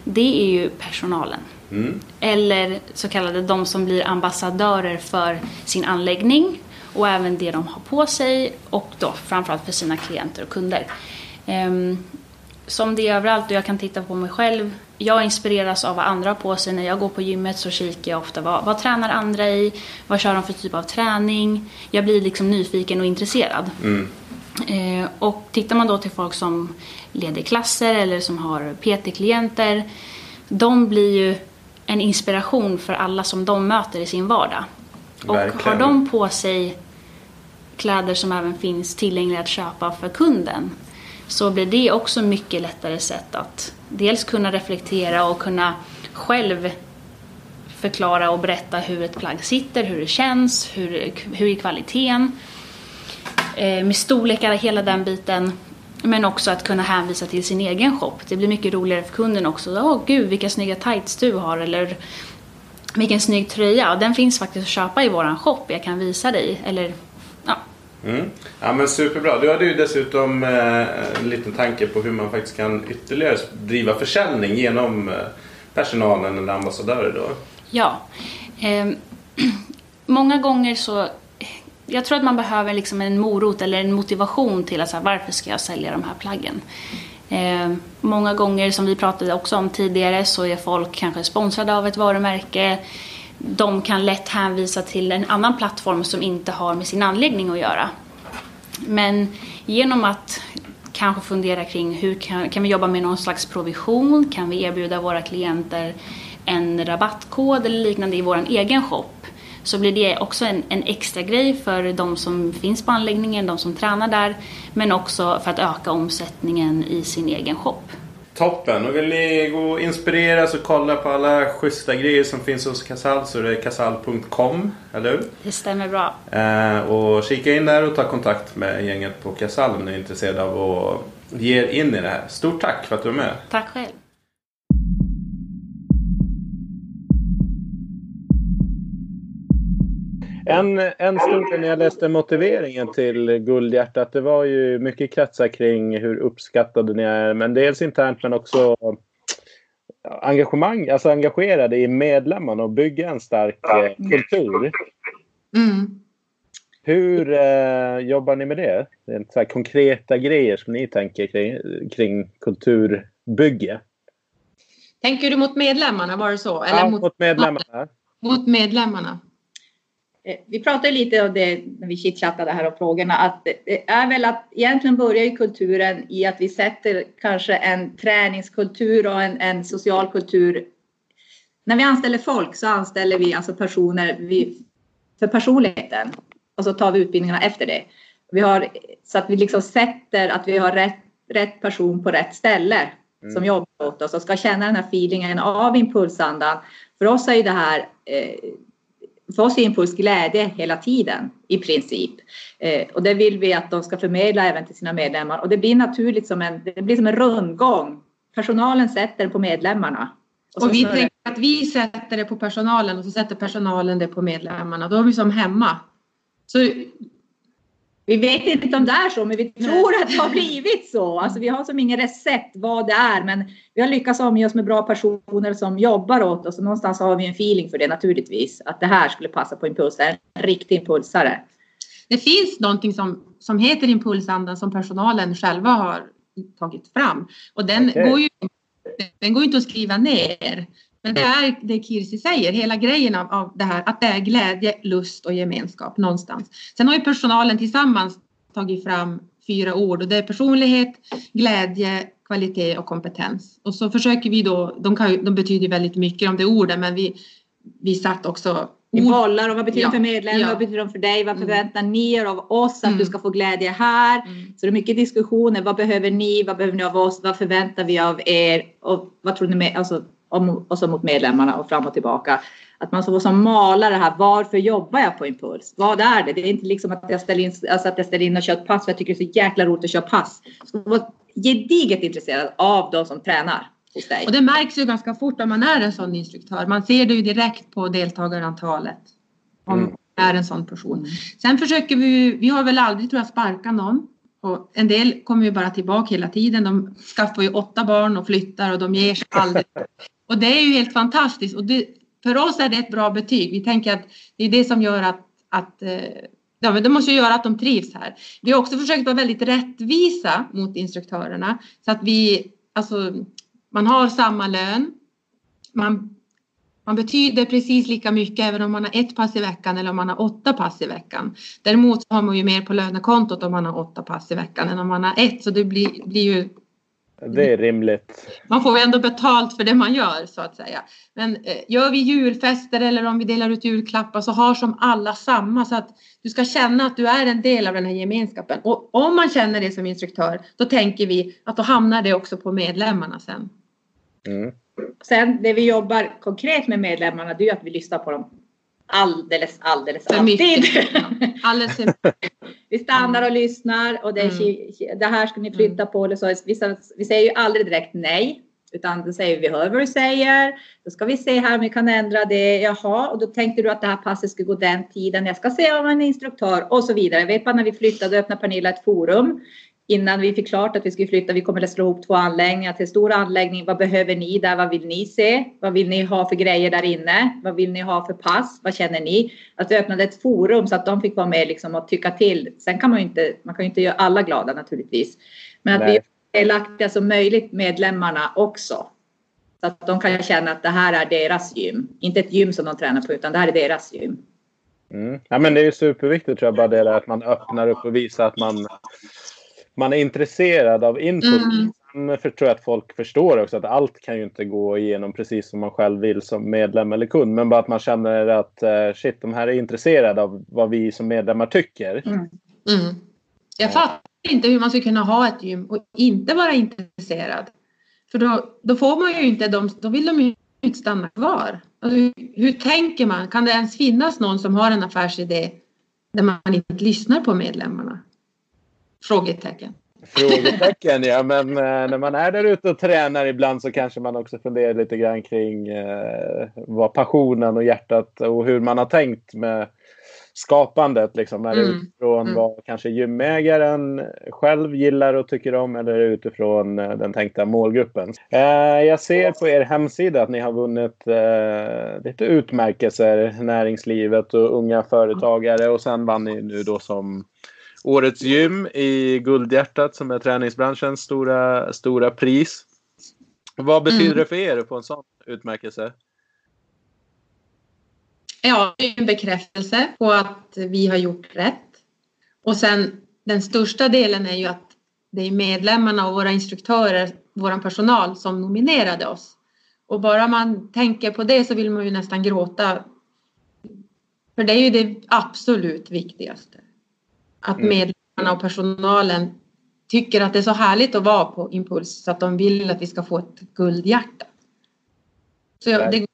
Det är ju personalen. Mm. Eller så kallade de som blir ambassadörer för sin anläggning och även det de har på sig och då framförallt för sina klienter och kunder. Um, som det är överallt och jag kan titta på mig själv. Jag inspireras av vad andra har på sig. När jag går på gymmet så kikar jag ofta vad, vad tränar andra i? Vad kör de för typ av träning? Jag blir liksom nyfiken och intresserad. Mm. Eh, och tittar man då till folk som leder klasser eller som har PT-klienter. De blir ju en inspiration för alla som de möter i sin vardag. Och har de på sig kläder som även finns tillgängliga att köpa för kunden så blir det också mycket lättare sätt att dels kunna reflektera och kunna själv förklara och berätta hur ett plagg sitter, hur det känns, hur, hur är kvaliteten, eh, med storlekar, hela den biten. Men också att kunna hänvisa till sin egen shop. Det blir mycket roligare för kunden också. Åh oh, gud vilka snygga tights du har eller vilken snygg tröja. Den finns faktiskt att köpa i våran shop. Jag kan visa dig. Eller, ja. Mm. Ja men superbra. Du hade ju dessutom eh, en liten tanke på hur man faktiskt kan ytterligare driva försäljning genom eh, personalen eller ambassadörer då. Ja. Eh, många gånger så jag tror att man behöver liksom en morot eller en motivation till att så här, varför ska jag sälja de här plaggen. Eh, många gånger, som vi pratade också om tidigare, så är folk kanske sponsrade av ett varumärke. De kan lätt hänvisa till en annan plattform som inte har med sin anläggning att göra. Men genom att kanske fundera kring hur kan, kan vi jobba med någon slags provision? Kan vi erbjuda våra klienter en rabattkod eller liknande i vår egen shop? Så blir det också en, en, extra grej för de som finns på anläggningen, de som tränar där, men också för att öka omsättningen i sin egen shop. Toppen! Och vill ni gå och inspireras och kolla på alla schyssta grejer som finns hos Casall så är det casall.com, eller hur? Det stämmer bra. Eh, och kika in där och ta kontakt med gänget på Casall om ni är intresserade av att ge er in i det här. Stort tack för att du är med! Tack själv! En, en stund när jag läste motiveringen till Guldhjärtat, det var ju mycket kretsar kring hur uppskattade ni är, men dels internt men också engagemang, alltså engagerade i medlemmarna och bygga en stark eh, kultur. Mm. Hur eh, jobbar ni med det? det är så konkreta grejer som ni tänker kring, kring kulturbygge? Tänker du mot medlemmarna, var det så? Eller ja, mot, mot medlemmarna. Mot medlemmarna. Eh, vi pratade lite om det när vi chitchattade här om frågorna, att det är väl att egentligen börjar ju kulturen i att vi sätter kanske en träningskultur och en, en social kultur. När vi anställer folk så anställer vi alltså personer vi, för personligheten och så tar vi utbildningarna efter det. Vi har, så att vi liksom sätter att vi har rätt, rätt person på rätt ställe mm. som jobbar åt oss och ska känna den här feelingen av impulsandan. För oss är ju det här eh, för oss är impuls glädje hela tiden i princip. Eh, och det vill vi att de ska förmedla även till sina medlemmar och det blir naturligt som en, det blir som en rundgång. Personalen sätter det på medlemmarna. Och, och vi tänker att vi sätter det på personalen och så sätter personalen det på medlemmarna. Då är vi som hemma. Så vi vet inte om det är så, men vi tror att det har blivit så. Alltså, vi har som ingen recept vad det är, men vi har lyckats omge oss med bra personer som jobbar åt oss och någonstans har vi en feeling för det naturligtvis. Att det här skulle passa på Impuls, en riktig impulsare. Det finns någonting som, som heter Impulsandan som personalen själva har tagit fram och den okay. går ju den går inte att skriva ner. Det är det Kirsi säger, hela grejen av, av det här att det är glädje, lust och gemenskap någonstans. Sen har ju personalen tillsammans tagit fram fyra ord och det är personlighet, glädje, kvalitet och kompetens. Och så försöker vi då, de, kan, de betyder väldigt mycket om det orden men vi, vi satt också vi bollar och vad betyder ja, för medlemmar, ja. vad betyder de för dig, vad mm. förväntar mm. ni er av oss att mm. du ska få glädje här? Mm. Så det är mycket diskussioner, vad behöver ni, vad behöver ni av oss, vad förväntar vi av er och vad tror ni med, alltså och så mot medlemmarna och fram och tillbaka. Att man får som mala det här, varför jobbar jag på Impuls? Vad är det? Det är inte liksom att jag ställer in, alltså att jag ställer in och kör ett pass för jag tycker det är så jäkla roligt att köra pass. Jag ska vara gediget intresserad av de som tränar. Hos dig. Och det märks ju ganska fort om man är en sån instruktör. Man ser det ju direkt på deltagarantalet. Om mm. man är en sån person. Sen försöker vi, vi har väl aldrig tror jag sparkat någon. Och en del kommer ju bara tillbaka hela tiden. De skaffar ju åtta barn och flyttar och de ger sig aldrig. Och det är ju helt fantastiskt och det, för oss är det ett bra betyg. Vi tänker att det är det som gör att, att eh, ja, men det måste ju göra att de trivs här. Vi har också försökt vara väldigt rättvisa mot instruktörerna så att vi, alltså, man har samma lön. Man, man betyder precis lika mycket även om man har ett pass i veckan eller om man har åtta pass i veckan. Däremot har man ju mer på lönekontot om man har åtta pass i veckan än om man har ett så det blir, blir ju det är rimligt. Man får ändå betalt för det man gör så att säga. Men eh, gör vi julfester eller om vi delar ut julklappar så har som alla samma så att du ska känna att du är en del av den här gemenskapen. Och om man känner det som instruktör då tänker vi att då hamnar det också på medlemmarna sen. Mm. Sen det vi jobbar konkret med medlemmarna det är att vi lyssnar på dem alldeles, alldeles för alltid. alldeles vi stannar och lyssnar och det, är, mm. det här ska ni flytta på. Eller så. Vi, vi säger ju aldrig direkt nej. Utan då säger vi, vi hör vad du säger. Då ska vi se här om vi kan ändra det. Jaha, och då tänkte du att det här passet skulle gå den tiden. Jag ska se om en instruktör och så vidare. Jag vet bara när vi flyttade öppnade Pernilla ett forum innan vi fick klart att vi skulle flytta. Vi kommer att slå ihop två anläggningar till stor anläggning. Vad behöver ni där? Vad vill ni se? Vad vill ni ha för grejer där inne? Vad vill ni ha för pass? Vad känner ni? Att vi öppnade ett forum så att de fick vara med liksom och tycka till. Sen kan man ju inte, man kan ju inte göra alla glada naturligtvis. Men att Nej. vi är delaktiga som möjligt medlemmarna också. Så att de kan känna att det här är deras gym. Inte ett gym som de tränar på utan det här är deras gym. Mm. Ja, men det är superviktigt tror jag bara det att man öppnar upp och visar att man man är intresserad av input. Mm. Sen för, tror jag att folk förstår också att allt kan ju inte gå igenom precis som man själv vill som medlem eller kund. Men bara att man känner att uh, shit, de här är intresserade av vad vi som medlemmar tycker. Mm. Mm. Jag fattar inte hur man ska kunna ha ett gym och inte vara intresserad. För då, då får man ju inte de, då vill de ju inte stanna kvar. Alltså, hur, hur tänker man? Kan det ens finnas någon som har en affärsidé där man inte lyssnar på medlemmarna? Frågetecken. Frågetecken, ja. Men eh, när man är där ute och tränar ibland så kanske man också funderar lite grann kring eh, vad passionen och hjärtat och hur man har tänkt med skapandet. Liksom. Är det Mm. utifrån Mm. vad kanske gymägaren själv gillar och tycker om eller utifrån eh, den tänkta målgruppen? Eh, jag ser på er hemsida att ni har vunnit eh, lite utmärkelser, näringslivet och unga företagare och sen vann ni nu då som Årets gym i Guldhjärtat som är träningsbranschens stora, stora pris. Vad betyder Mm. det för er få en sån utmärkelse? Ja, det är en bekräftelse på att vi har gjort rätt. Och sen den största delen är ju att det är medlemmarna och våra instruktörer, vår personal som nominerade oss. Och bara man tänker på det så vill man ju nästan gråta. För det är ju det absolut viktigaste. Att Mm. medlemmarna och personalen tycker att det är så härligt att vara på Impuls så att de vill att vi ska få ett guldhjärta. Så jag, det,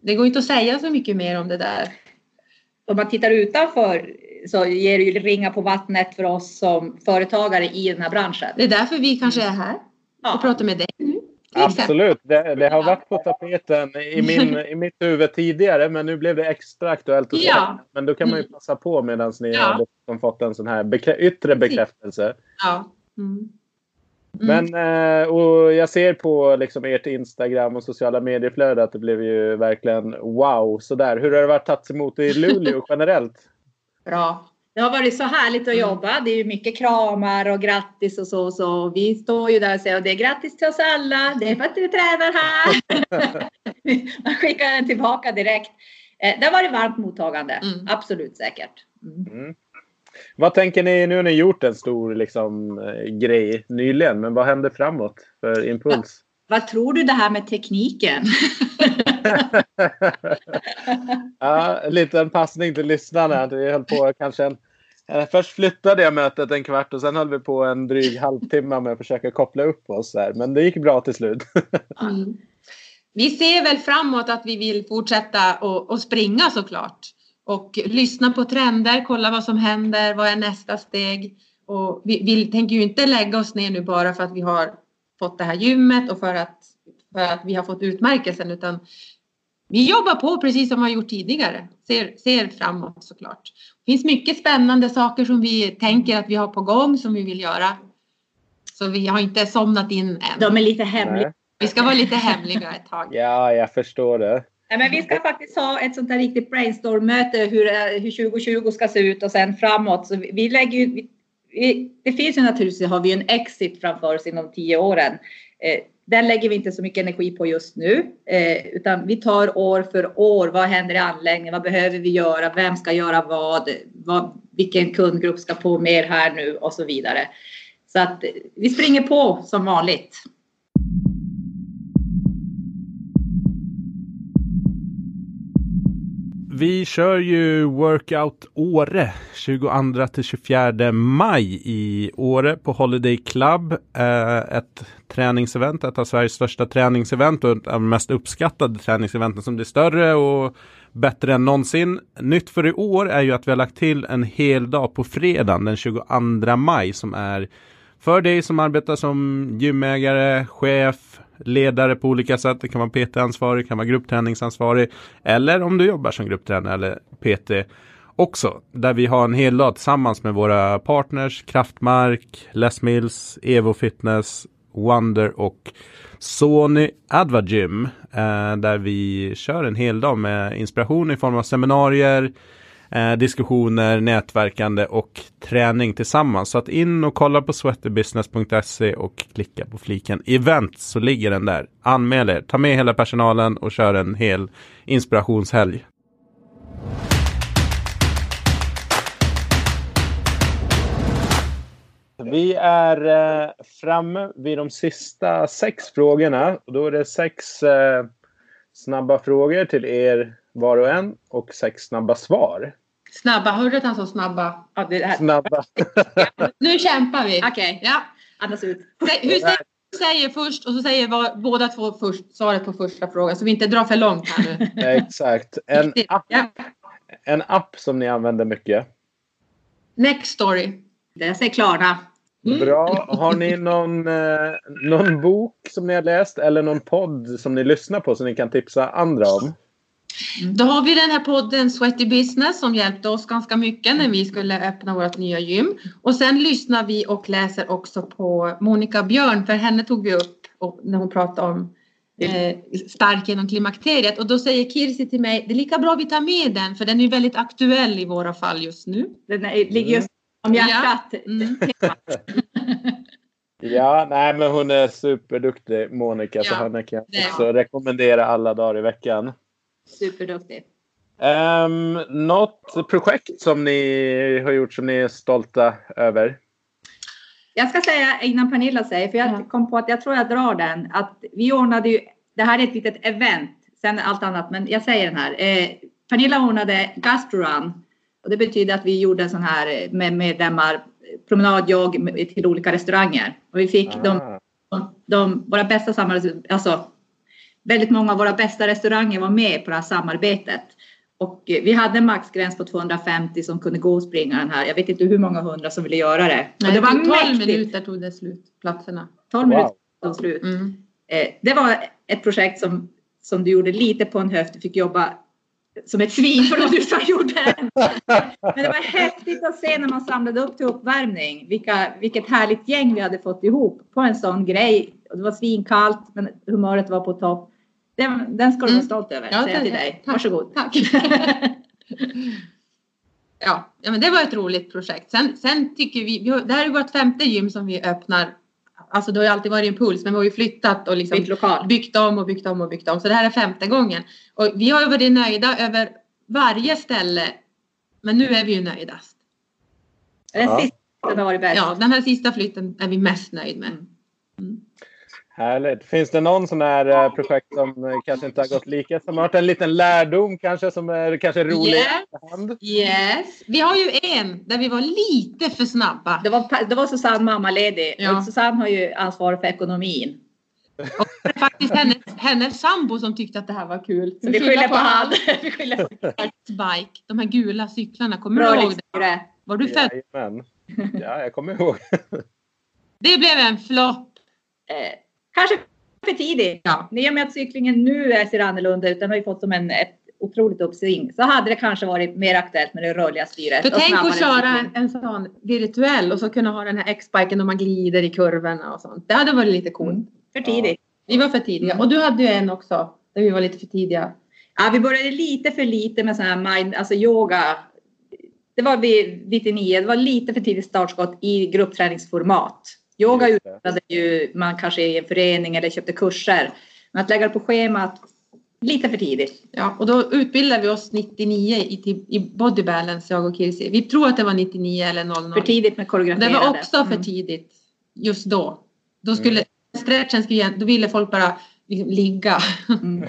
det går inte att säga så mycket mer om det där. Om man tittar utanför så ger det ju ringa på vattnet för oss som företagare i den här branschen. Det är därför vi kanske är här Ja. och pratar med dig. Absolut, det, det har varit på tapeten i, min, i mitt huvud tidigare men nu blev det extra aktuellt. att Ja. Men då kan man ju Mm. passa på medan ni Ja. har liksom fått en sån här bekrä- yttre bekräftelse. Ja. Mm. Mm. Men eh, och jag ser på liksom ert Instagram och sociala medieflöde att det blev ju verkligen wow sådär. Hur har det varit tagits emot i Luleå generellt? Bra. Det har varit så härligt att Mm. jobba. Det är mycket kramar och grattis och så. så. Vi står ju där och säger och det är grattis till oss alla. Det är för att du tränar här. Man skickar den tillbaka direkt. Eh, Det har varit varmt mottagande. Mm. Absolut säkert. Mm. Mm. Vad tänker ni? Nu har ni gjort en stor liksom, eh, grej nyligen, men vad händer framåt för Impuls? Vad tror du det här med tekniken? ja, en liten passning till lyssnarna. Vi höll på kanske en... eh, Först flyttade jag mötet en kvart och sen höll vi på en dryg halvtimme med att försöka koppla upp oss. Där. Men det gick bra till slut. Mm. Vi ser väl framåt att vi vill fortsätta och, och springa såklart. Och lyssna på trender, kolla vad som händer, vad är nästa steg. Och vi, vi tänker ju inte lägga oss ner nu bara för att vi har fått det här gymmet och för att, för att vi har fått utmärkelsen utan vi jobbar på precis som vi har gjort tidigare. Ser, ser framåt såklart. Det finns mycket spännande saker som vi tänker att vi har på gång som vi vill göra. Så vi har inte somnat in än. De är lite hemliga. Nej. Vi ska vara lite hemliga ett tag. Ja, jag förstår det. Nej, men vi ska faktiskt ha ett sånt här riktigt brainstorm-möte hur, eh, hur 2020 ska se ut och sen framåt. Så vi, vi lägger ju, det finns ju naturligtvis, har vi en exit framför oss inom tio åren. Eh, den lägger vi inte så mycket energi på just nu, eh, utan vi tar år för år. Vad händer i anläggningen? Vad behöver vi göra? Vem ska göra vad? vad vilken kundgrupp ska på mer här nu och så vidare. Så att eh, vi springer på som vanligt. Vi kör ju Workout Åre 22 till 24 maj i Åre på Holiday Club. Eh, ett träningsevent, ett av Sveriges största träningsevent och ett av de mest uppskattade träningseventen som blir större och bättre än någonsin. Nytt för i år är ju att vi har lagt till en hel dag på fredagen den 22 maj som är för dig som arbetar som gymägare, chef, ledare på olika sätt. Det kan vara PT-ansvarig, kan vara gruppträningsansvarig eller om du jobbar som grupptränare eller PT också. Där vi har en hel dag tillsammans med våra partners Kraftmark, Les Mills, Evo Fitness, Wonder och Sony Advagym. Eh, där vi kör en hel dag med inspiration i form av seminarier, eh, diskussioner, nätverkande och träning tillsammans. Så att in och kolla på sweaterbusiness.se och klicka på fliken event så ligger den där. Anmäl er, ta med hela personalen och kör en hel inspirationshelg. Vi är eh, framme vid de sista sex frågorna. Då är det sex eh, snabba frågor till er var och en och sex snabba svar. Snabba, hörde du att han sa snabba? Ja, det här. Snabba. Nu kämpar vi. Okej, Ja. andas ut. Hur säger säger först och så säger var, båda två först svaret på första frågan så vi inte drar för långt här nu. Exakt. En app, Ja. en app som ni använder mycket. Next story. Jag säger Klarna. Bra. Har ni någon, eh, någon bok som ni har läst eller någon podd som ni lyssnar på som ni kan tipsa andra om? Då har vi den här podden Sweaty Business som hjälpte oss ganska mycket när vi skulle öppna vårt nya gym. Och sen lyssnar vi och läser också på Monica Björn för henne tog vi upp när hon pratade om eh, stark genom klimakteriet. Och då säger Kirsi till mig, det är lika bra vi tar med den för den är väldigt aktuell i våra fall just nu. Den är, ligger just om hjärtat. Ja. Mm. Ja, nej men hon är superduktig Monica så Ja, henne kan jag också rekommendera alla dagar i veckan. Superduktig. Um, något projekt som ni har gjort som ni är stolta över? Jag ska säga innan Pernilla säger, för jag Ja. kom på att jag tror jag drar den, att vi ordnade ju, det här är ett litet event, sen allt annat, men jag säger den här. Eh, Pernilla ordnade Gastrorun och det betyder att vi gjorde en sån här eh, med medlemmar, promenadjogg till olika restauranger. Och vi fick de, Ah, de, våra bästa samarbeten, alltså väldigt många av våra bästa restauranger var med på det här samarbetet. Och eh, vi hade en maxgräns på 250 som kunde gå och springa den här. Jag vet inte hur många hundra som ville göra det. Och Nej, det var tog 12 mäktigt. minuter tog det slut, platserna. 12 Wow. minuter tog slut. Mm. Eh, det var ett projekt som, som du gjorde lite på en höft. Du fick jobba som ett svin för att du så gjorde den. Men det var häftigt att se när man samlade upp till uppvärmning. Vilka, vilket härligt gäng vi hade fått ihop på en sån grej. Och det var svinkallt men humöret var på topp. Den, den ska du vara Mm. stolt över. Ja, säger jag till tack. dig. Tack. Varsågod. Tack. ja, ja, men det var ett roligt projekt. Sen, sen tycker vi, vi har, det här är vårt femte gym som vi öppnar. Alltså det har ju alltid varit Impuls, men vi har ju flyttat och liksom lokal. byggt om och byggt om och byggt om. Så det här är femte gången. Och vi har ju varit nöjda över varje ställe. Men nu är vi ju nöjdast. Den Ja. sista har varit bäst. Ja, den här sista flytten är vi mest nöjd med. Härligt. Finns det någon sån här eh, projekt som eh, kanske inte har gått lika? Som har varit en liten lärdom kanske som är kanske rolig efterhand? Yes. Vi har ju en där vi var lite för snabba. Det var, det var Susanne mammaledig. Ja. Och Susanne har ju ansvar för ekonomin. Och det är faktiskt hennes, hennes sambo som tyckte att det här var kul. Så vi skyller på han. vi skyller på Bike, de här gula cyklarna, kommer du ihåg det? Var du född? Jajamän. Ja, jag kommer ihåg. Det blev en flopp. Eh, kanske för tidigt. Ja. I och med att cyklingen nu är- ser annorlunda ut, den har ju fått som en, ett otroligt uppsving, så hade det kanske varit mer aktuellt med det rörliga styret. För tänk att köra en sån virtuell och så kunna ha den här X-biken och man glider i kurvorna och sånt. Det hade varit lite coolt. Mm. För tidigt. Vi var för tidiga. Och du hade ju en också där vi var lite för tidiga. Ja, vi började lite för lite med sån här mind, alltså yoga. Det var vid 99, det var lite för tidigt startskott i gruppträningsformat. Yoga det. utbildade ju man kanske i en förening eller köpte kurser. Men att lägga det på schemat, lite för tidigt. Ja, och då utbildade vi oss 99 i, i body balance, jag och Kirsi. Vi tror att det var 99 eller 00. För tidigt med Det koreograferade. var också för Mm. tidigt just då. Då skulle stretchen skulle, då ville folk bara liksom ligga. Mm.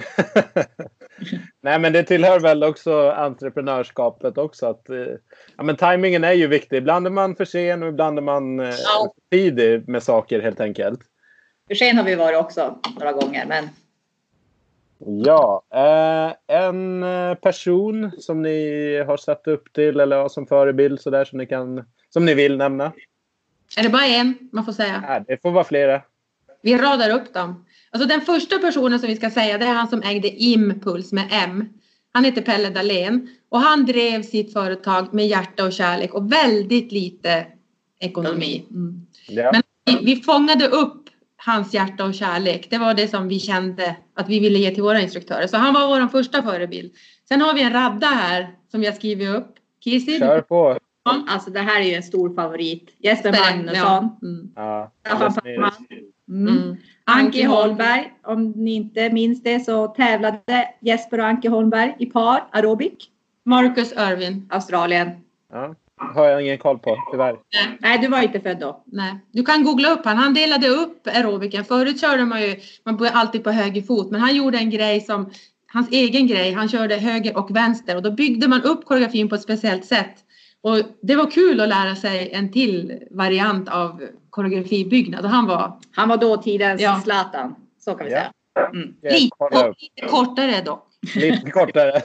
Nej, men det tillhör väl också entreprenörskapet också. Att, eh, ja, men timingen är ju viktig. Ibland är man för sen och ibland är man eh, Ja. tidig med saker helt enkelt. För sen har vi varit också några gånger, men Ja, eh, en eh, person som ni har satt upp till eller har som förebild så där som ni kan som ni vill nämna. Är det bara en man får säga? Nej, det får vara flera. Vi radar upp dem. Alltså den första personen som vi ska säga det är han som ägde Impuls med M. Han heter Pelle Dahlén och han drev sitt företag med hjärta och kärlek och väldigt lite ekonomi. Mm. Ja. Men vi, vi fångade upp hans hjärta och kärlek. Det var det som vi kände att vi ville ge till våra instruktörer. Så han var vår första förebild. Sen har vi en radda här som har skrivit upp. Kirsi? Kör på. alltså det här är ju en stor favorit. Jesper Magnusson. Ja. Mm. Ja, nyss. Mm. Anki Holmberg, om ni inte minns det så tävlade Jesper och Anki Holmberg i par aerobic, Marcus Irvin. Australien. Ja, har jag ingen koll på, tyvärr. Nej, du var inte född då. Nej, du kan googla upp han. Han delade upp aerobiken. Förut körde man ju, man började alltid på höger fot, men han gjorde en grej som hans egen grej. Han körde höger och vänster och då byggde man upp koreografin på ett speciellt sätt. Och det var kul att lära sig en till variant av koreografibyggnad och han var Han var dåtidens Ja. Zlatan. Så kan vi Ja. säga. Mm. Lite, lite kortare dock. Lite kortare.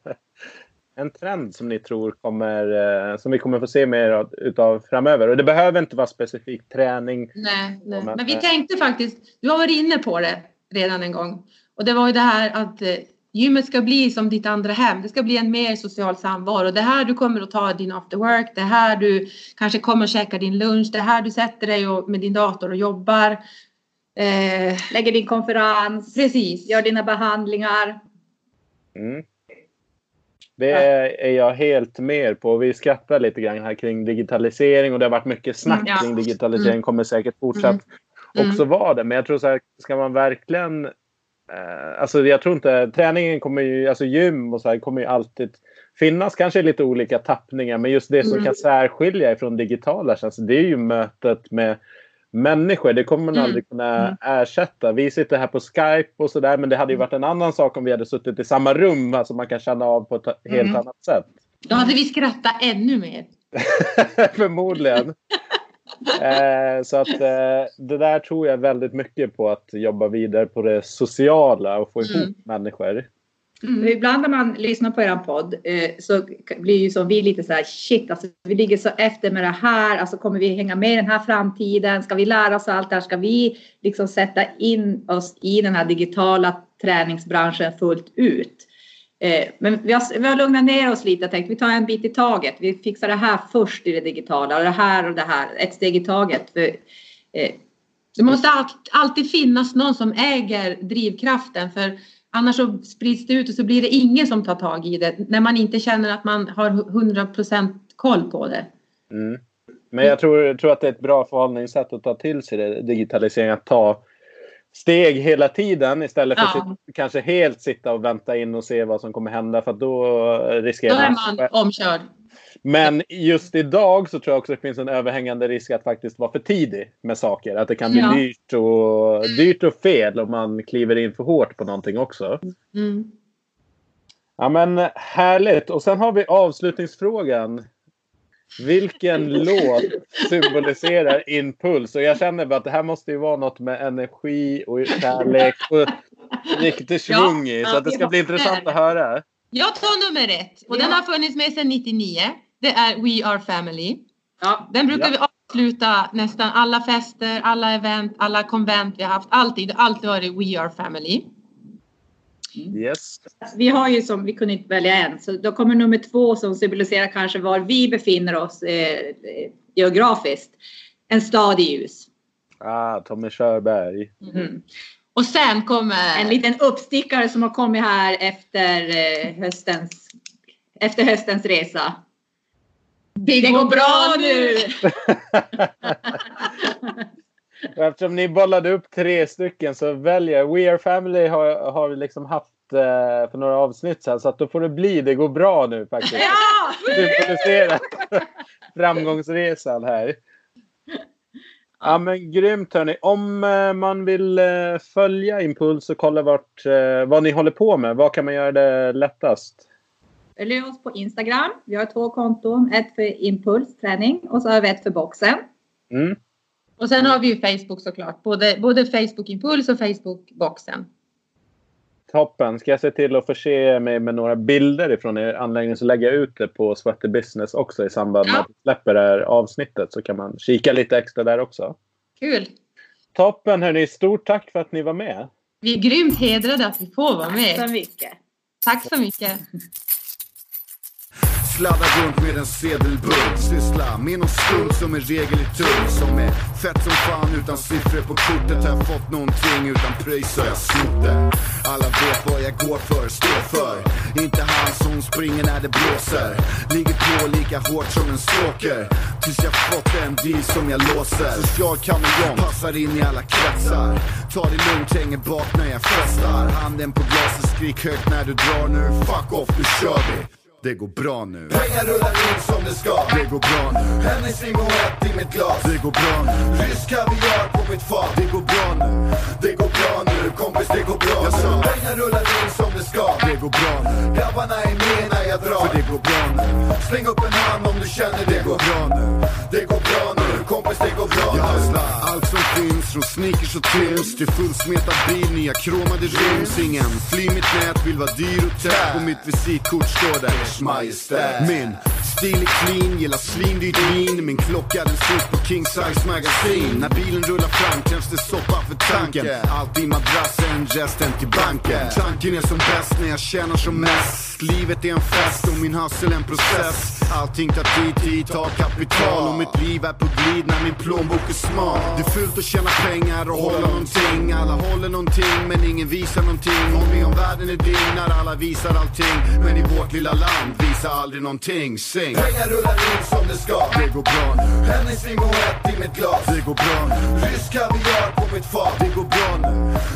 en trend som ni tror kommer, eh, som vi kommer få se mer av- utav framöver. Och det behöver inte vara specifikt träning. Nej, nej. men- Men vi tänkte faktiskt, du har varit inne på det redan en gång. Och det var ju det här att eh, gymmet ska bli som ditt andra hem. Det ska bli en mer social samvaro. Det här du kommer att ta din after work. Det här du kanske kommer att käka din lunch. Det här du sätter dig och, med din dator och jobbar. Eh, Lägger din konferens. precis. Gör dina behandlingar. Mm. Det är jag helt med på. Vi skrattar lite grann här kring digitalisering och det har varit mycket snack Mm, ja. kring digitalisering. Kommer säkert fortsatt Mm. också vara det. Men jag tror så här, ska man verkligen... Eh, alltså jag tror inte... Träningen kommer ju... Alltså gym och så här kommer ju alltid finnas. Kanske lite olika tappningar. Men just det som Mm. kan särskilja ifrån digitala tjänster. Det är ju mötet med människor. Det kommer man Mm. aldrig kunna ersätta. Vi sitter här på Skype och sådär. Men det hade ju varit en annan sak om vi hade suttit i samma rum. Alltså man kan känna av på ett helt Mm. annat sätt. Då hade vi skrattat ännu mer. Förmodligen. eh, så att eh, det där tror jag väldigt mycket på att jobba vidare på det sociala och få ihop Mm. människor. För Ibland när man lyssnar på er podd eh, så blir ju som vi lite så här shit, alltså vi ligger så efter med det här. Alltså kommer vi hänga med i den här framtiden? Ska vi lära oss allt det här? Ska vi liksom sätta in oss i den här digitala träningsbranschen fullt ut? Eh, men vi har, vi har lugnat ner oss lite och tänkt vi tar en bit i taget. Vi fixar det här först i det digitala och det här och det här, ett steg i taget. För, eh, Det måste alltid finnas någon som äger drivkraften för annars så sprids det ut och så blir det ingen som tar tag i det när man inte känner att man har 100% koll på det. Mm. Men jag tror, jag tror att det är ett bra förhållningssätt att ta till sig det, digitalisering. Att ta steg hela tiden istället för Ja. att kanske helt sitta och vänta in och se vad som kommer hända. För då Då riskerar är man... man omkörd. Men just idag så tror jag också att det finns en överhängande risk att faktiskt vara för tidig med saker. Att det kan bli Ja. dyrt, och, dyrt och fel om man kliver in för hårt på någonting också. Mm. Ja men härligt. Och sen har vi avslutningsfrågan. Vilken låt symboliserar impuls? Och jag känner bara att det här måste ju vara något med energi och kärlek och riktig svung i. Så att det ska bli intressant att höra. Jag tar nummer ett och Ja. den har funnits med sedan 99. Det är We Are Family. Ja, Den brukar Ja. vi avsluta nästan alla fester, alla event, alla konvent vi har haft. Alltid, alltid varit We Are Family. Yes. vi har ju som, vi kunde inte välja en, så då kommer nummer två som symboliserar kanske var vi befinner oss eh, eh, geografiskt. En stad i ljus. Ah, Tommy Körberg. Mm. Och sen kommer... En liten uppstickare som har kommit här efter eh, höstens, efter höstens resa. Det går bra nu! Och Eftersom ni bollade upp tre stycken så väljer jag. We Are Family har, har vi liksom haft eh, för några avsnitt sedan. Så att då får det bli Det går bra nu faktiskt. Ja! Symboliserar framgångsresan här. Ja men grymt hörni. Om eh, man vill eh, följa Impuls och kolla vart, eh, vad ni håller på med. Vad kan man göra det lättast? Följ oss på Instagram. Vi har två konton. Ett för impulsträning och så har vi ett för boxen. Mm. Och sen har vi ju Facebook såklart. Både, både Facebook Impuls och Facebook Boxen. Toppen. Ska jag se till att förse mig med några bilder ifrån er anläggning så lägger jag ut det på Sweaty Business också i samband med Ja. att vi släpper det här avsnittet. Så kan man kika lite extra där också. Kul! Toppen hörni. Stort tack för att ni var med. Vi är grymt hedrade att vi får vara Så med. mycket. Tack så mycket! Sladdar runt med en sedelbunt. Syssla med någon skuld som är regel är tung Som är fett som fan utan siffror på kortet. Har jag fått någonting utan pröjs så jag snott det. Alla vet vad jag går för, står för. Inte han som springer när det blåser. Ligger på lika hårt som en stalker. Tills jag fått en deal som jag låser. Social kameleont, passar in i alla kretsar. Ta det lugnt, hänger bak när jag festar. Handen på glaset, skrik högt när du drar nu. Fuck off, nu kör vi det går bra nu. Pengar rullar in som det ska. Det går bra nu. Hennessy Moët i mitt glas. Det går bra nu. Rysk kaviar på mitt fat. Det går bra nu. Det går bra nu kompis det går bra nu. Pengar rullar in som det ska. Det går bra nu. Grabbarna är med när jag drar. För det går bra nu. Släng upp en hand om du känner det går bra nu. Det från sneakers och trims. Till fullsmetad bil, nya kromade rims. Ingen flimmigt nät vill vara dyr och tät På mitt visitkort står det Ers Majestät. Min stil är clean, gillar svindyrt vin Min klocka den syns på king size magasin När bilen rullar fram krävs det soppa för tanken. Alltid madrassen, resten till banken. Tanken är som bäst när jag tjänar som mest. Livet är en fest och min hustle en process. Allting tar tid, tid tar kapital. Och mitt liv är på glid när min plånbok är smal. Det är fult att tjäna pengar och hålla någonting. Alla håller någonting men ingen visar någonting. Håll med om världen är din när alla visar allting. Men i vårt lilla land visar aldrig någonting. Sing! Pengar rullar in som det ska. Det går bra nu. Hennes limoett i mitt glas. Det går bra nu. Rysk kaviar på mitt fat Det går bra nu.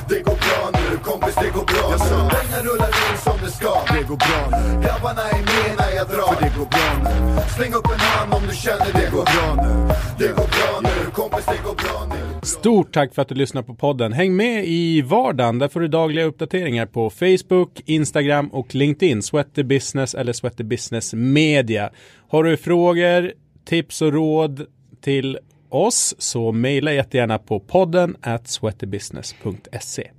Det går bra nu. Kompis det går bra nu. Pengar rullar in som det ska. Det går bra nu. Grabbarna är med när jag drar. För det går bra nu. Släng upp en hand om du känner det går bra nu. Det går bra nu. Kompis det går bra nu. Stort tack för att du lyssnar på podden. Häng med i vardagen. Där får du dagliga uppdateringar på Facebook, Instagram och LinkedIn. Sweaty Business eller Sweaty Business Media. Har du frågor, tips och råd till oss så mejla jättegärna på podden at sweatybusiness.se.